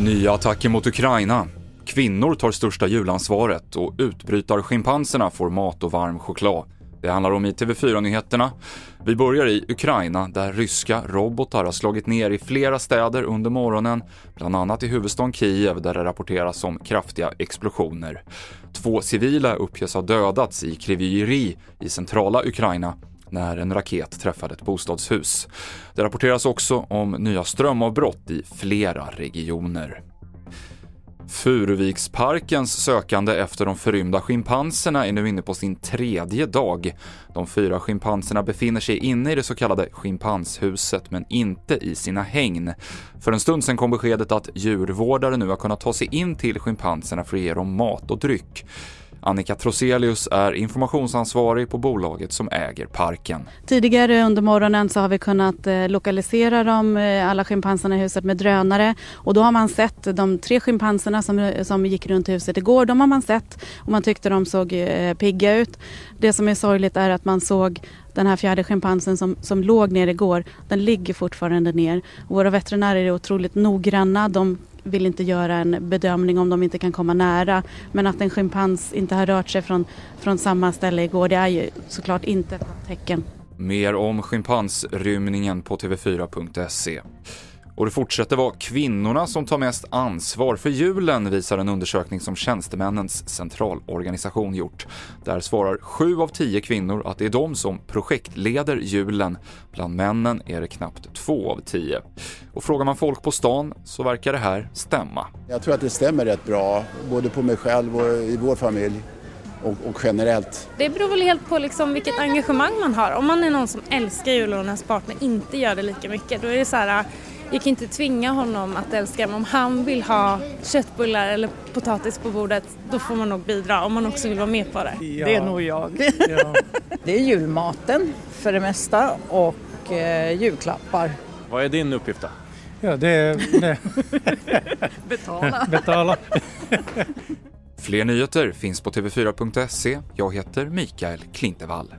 Nya attacker mot Ukraina. Kvinnor tar största julansvaret och utbrytarschimpanserna får mat och varm choklad. Det handlar om i TV4-nyheterna. Vi börjar i Ukraina där ryska robotar har slagit ner i flera städer under morgonen, bland annat i huvudstaden Kiev där det rapporteras om kraftiga explosioner. Två civila uppges ha dödats i Kryvyi i centrala Ukraina när en raket träffade ett bostadshus. Det rapporteras också om nya strömavbrott i flera regioner. Furuviksparkens sökande efter de förrymda schimpanserna är nu inne på sin tredje dag. De fyra schimpanserna befinner sig inne i det så kallade schimpanshuset, men inte i sina hägn. För en stund sedan kom beskedet att djurvårdare nu har kunnat ta sig in till schimpanserna för att ge dem mat och dryck. Annika Troselius är informationsansvarig på bolaget som äger parken. Tidigare under morgonen så har vi kunnat eh, lokalisera dem, eh, alla schimpanserna i huset med drönare och då har man sett de tre schimpanserna som, eh, som gick runt huset igår, de har man sett och man tyckte de såg pigga ut. Det som är sorgligt är att man såg den här fjärde schimpansen som, som låg ner igår, den ligger fortfarande ner. våra veterinärer är otroligt noggranna. De vill inte göra en bedömning om de inte kan komma nära. Men att en schimpans inte har rört sig från, från samma ställe igår, det är ju såklart inte ett tecken. Mer om schimpansrymningen på tv4.se. Och det fortsätter vara kvinnorna som tar mest ansvar för julen, visar en undersökning som Tjänstemännens centralorganisation gjort. Där svarar sju av tio kvinnor att det är de som projektleder julen. Bland männen är det knappt två av tio. Och frågar man folk på stan så verkar det här stämma. Jag tror att det stämmer rätt bra, både på mig själv och i vår familj. Och, och, generellt? Det beror väl helt på liksom vilket engagemang man har. Om man är någon som älskar julen och ens partner inte gör det lika mycket, då är det så här jag kan inte tvinga honom att älska men om han vill ha köttbullar eller potatis på bordet då får man nog bidra om man också vill vara med på det. Ja. Det är nog jag. Ja. det är julmaten för det mesta och eh, julklappar. Vad är din uppgift då? Ja, det är... Det. Betala. Betala. Fler nyheter finns på tv4.se. Jag heter Mikael Klintevall.